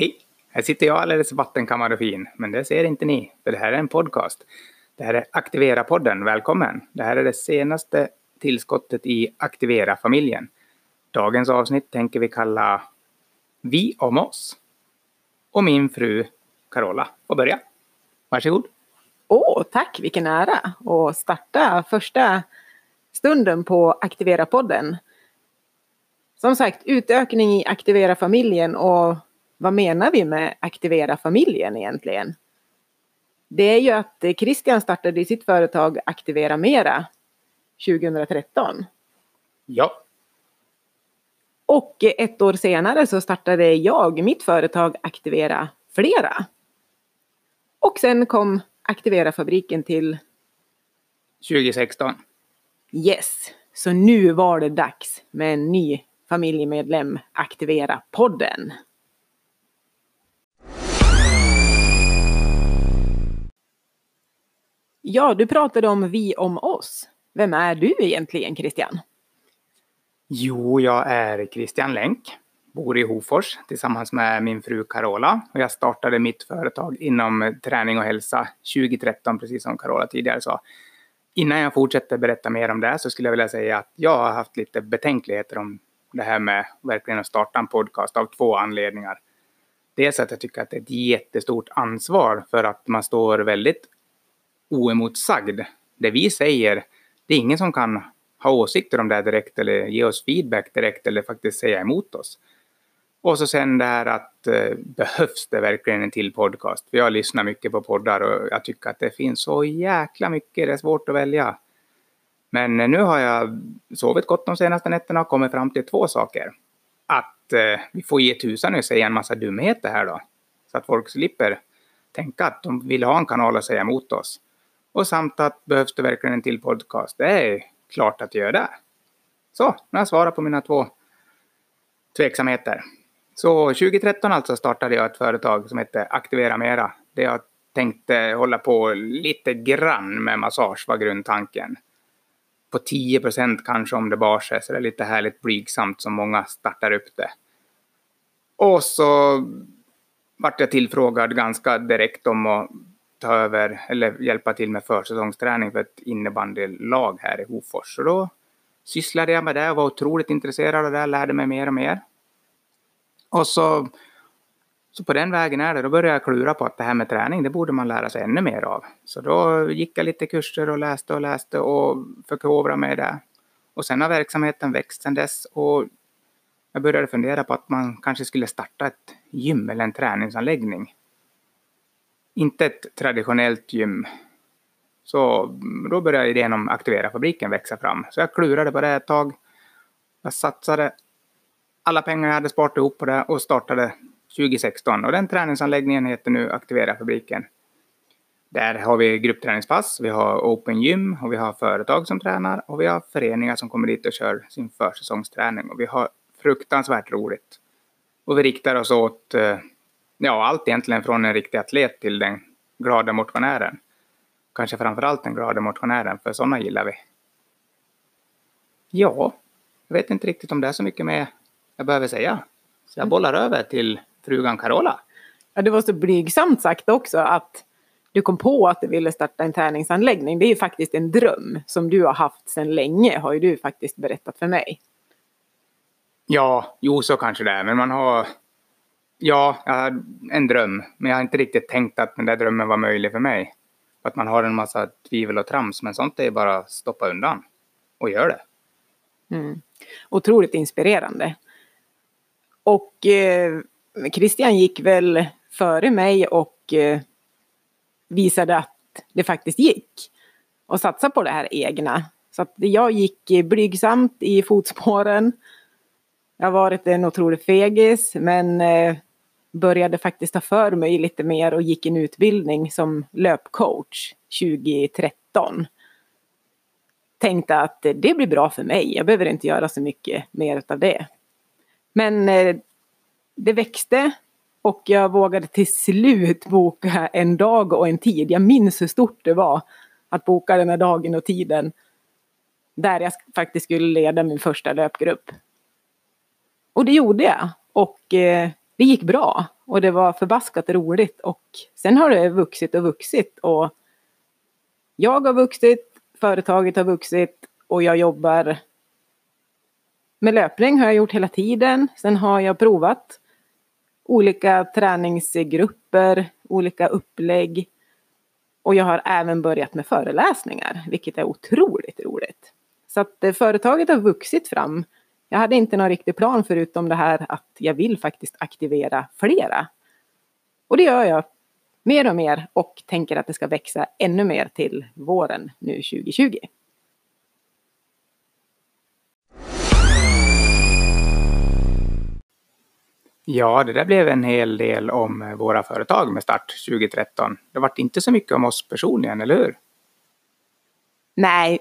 Hej! Här sitter jag alldeles vattenkammad och fin, men det ser inte ni, för det här är en podcast. Det här är Aktivera-podden, välkommen! Det här är det senaste tillskottet i Aktivera-familjen. Dagens avsnitt tänker vi kalla Vi om oss. Och min fru Carola får börja. Varsågod! Åh, oh, tack! Vilken ära att starta första stunden på Aktivera-podden. Som sagt, utökning i Aktivera-familjen och vad menar vi med Aktivera familjen egentligen? Det är ju att Christian startade sitt företag Aktivera Mera 2013. Ja. Och ett år senare så startade jag mitt företag Aktivera Flera. Och sen kom Aktivera fabriken till 2016. Yes, så nu var det dags med en ny familjemedlem Aktivera podden. Ja, du pratade om vi om oss. Vem är du egentligen, Christian? Jo, jag är Christian Länk, bor i Hofors tillsammans med min fru Carola och jag startade mitt företag inom träning och hälsa 2013, precis som Carola tidigare sa. Innan jag fortsätter berätta mer om det så skulle jag vilja säga att jag har haft lite betänkligheter om det här med verkligen att starta en podcast av två anledningar. Dels att jag tycker att det är ett jättestort ansvar för att man står väldigt oemotsagd. Det vi säger, det är ingen som kan ha åsikter om det direkt eller ge oss feedback direkt eller faktiskt säga emot oss. Och så sen det här att eh, behövs det verkligen en till podcast? För jag lyssnar mycket på poddar och jag tycker att det finns så jäkla mycket, det är svårt att välja. Men eh, nu har jag sovit gott de senaste nätterna och kommit fram till två saker. Att eh, vi får ge tusan i att säga en massa dumheter här då. Så att folk slipper tänka att de vill ha en kanal att säga emot oss. Och samt att behövs det verkligen en till podcast? Det är klart att göra det. Så, nu har jag svarat på mina två tveksamheter. Så 2013 alltså startade jag ett företag som hette Aktivera Mera. Där jag tänkte hålla på lite grann med massage var grundtanken. På 10 procent kanske om det bar sig, så det är lite härligt blygsamt som många startar upp det. Och så vart jag tillfrågad ganska direkt om att ta över eller hjälpa till med försäsongsträning för ett innebandylag här i Hofors. Så då sysslade jag med det och var otroligt intresserad av det, lärde mig mer och mer. Och så, så på den vägen är det. Då började jag klura på att det här med träning, det borde man lära sig ännu mer av. Så då gick jag lite kurser och läste och läste och förkovrade mig där. Och sen har verksamheten växt sedan dess och jag började fundera på att man kanske skulle starta ett gym eller en träningsanläggning inte ett traditionellt gym. Så mm, då började idén om Aktivera fabriken växa fram. Så jag klurade på det ett tag. Jag satsade alla pengar jag hade sparat ihop på det och startade 2016. Och den träningsanläggningen heter nu Aktivera fabriken. Där har vi gruppträningspass, vi har open gym och vi har företag som tränar och vi har föreningar som kommer dit och kör sin försäsongsträning. Och vi har fruktansvärt roligt. Och vi riktar oss åt eh, ja, allt egentligen från en riktig atlet till den glada motionären. Kanske framförallt den glada motionären, för sådana gillar vi. Ja, jag vet inte riktigt om det är så mycket mer jag behöver säga. Så jag bollar över till frugan Carola. Ja, det var så blygsamt sagt också att du kom på att du ville starta en träningsanläggning. Det är ju faktiskt en dröm som du har haft sedan länge, har ju du faktiskt berättat för mig. Ja, jo så kanske det är, men man har Ja, jag har en dröm. Men jag har inte riktigt tänkt att den där drömmen var möjlig för mig. Att man har en massa tvivel och trams. Men sånt är bara att stoppa undan. Och gör det. Mm. Otroligt inspirerande. Och eh, Christian gick väl före mig och eh, visade att det faktiskt gick. Och satsa på det här egna. Så att jag gick blygsamt i fotspåren. Jag har varit en otrolig fegis men eh, började faktiskt ta för mig lite mer och gick en utbildning som löpcoach 2013. Tänkte att det blir bra för mig, jag behöver inte göra så mycket mer av det. Men eh, det växte och jag vågade till slut boka en dag och en tid. Jag minns hur stort det var att boka den här dagen och tiden där jag faktiskt skulle leda min första löpgrupp. Och det gjorde jag. Och eh, det gick bra Och det var förbaskat roligt och sen har det vuxit och vuxit och jag har vuxit, företaget har vuxit och jag jobbar med löpning har jag gjort hela tiden. Sen har jag provat olika träningsgrupper, olika upplägg. Och jag har även börjat med föreläsningar, vilket är otroligt roligt. Så att eh, företaget har vuxit fram. Jag hade inte någon riktig plan förutom det här att jag vill faktiskt aktivera flera. Och det gör jag mer och mer och tänker att det ska växa ännu mer till våren nu 2020. Ja, det där blev en hel del om våra företag med start 2013. Det vart inte så mycket om oss personligen, eller hur? Nej,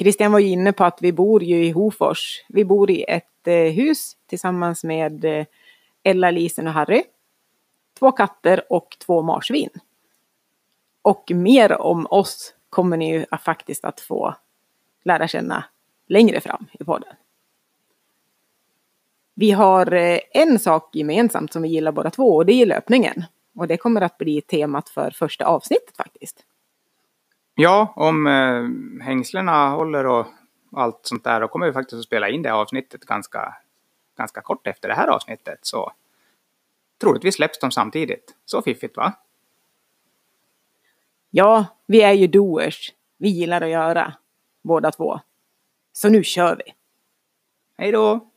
Christian var ju inne på att vi bor ju i Hofors. Vi bor i ett eh, hus tillsammans med eh, Ella, Lisen och Harry. Två katter och två marsvin. Och mer om oss kommer ni ju faktiskt att få lära känna längre fram i podden. Vi har eh, en sak gemensamt som vi gillar båda två och det är löpningen. Och det kommer att bli temat för första avsnittet faktiskt. Ja, om eh, hängslena håller och allt sånt där, då kommer vi faktiskt att spela in det avsnittet ganska, ganska kort efter det här avsnittet. Så troligtvis släpps de samtidigt. Så fiffigt va? Ja, vi är ju doers. Vi gillar att göra, båda två. Så nu kör vi! Hej då!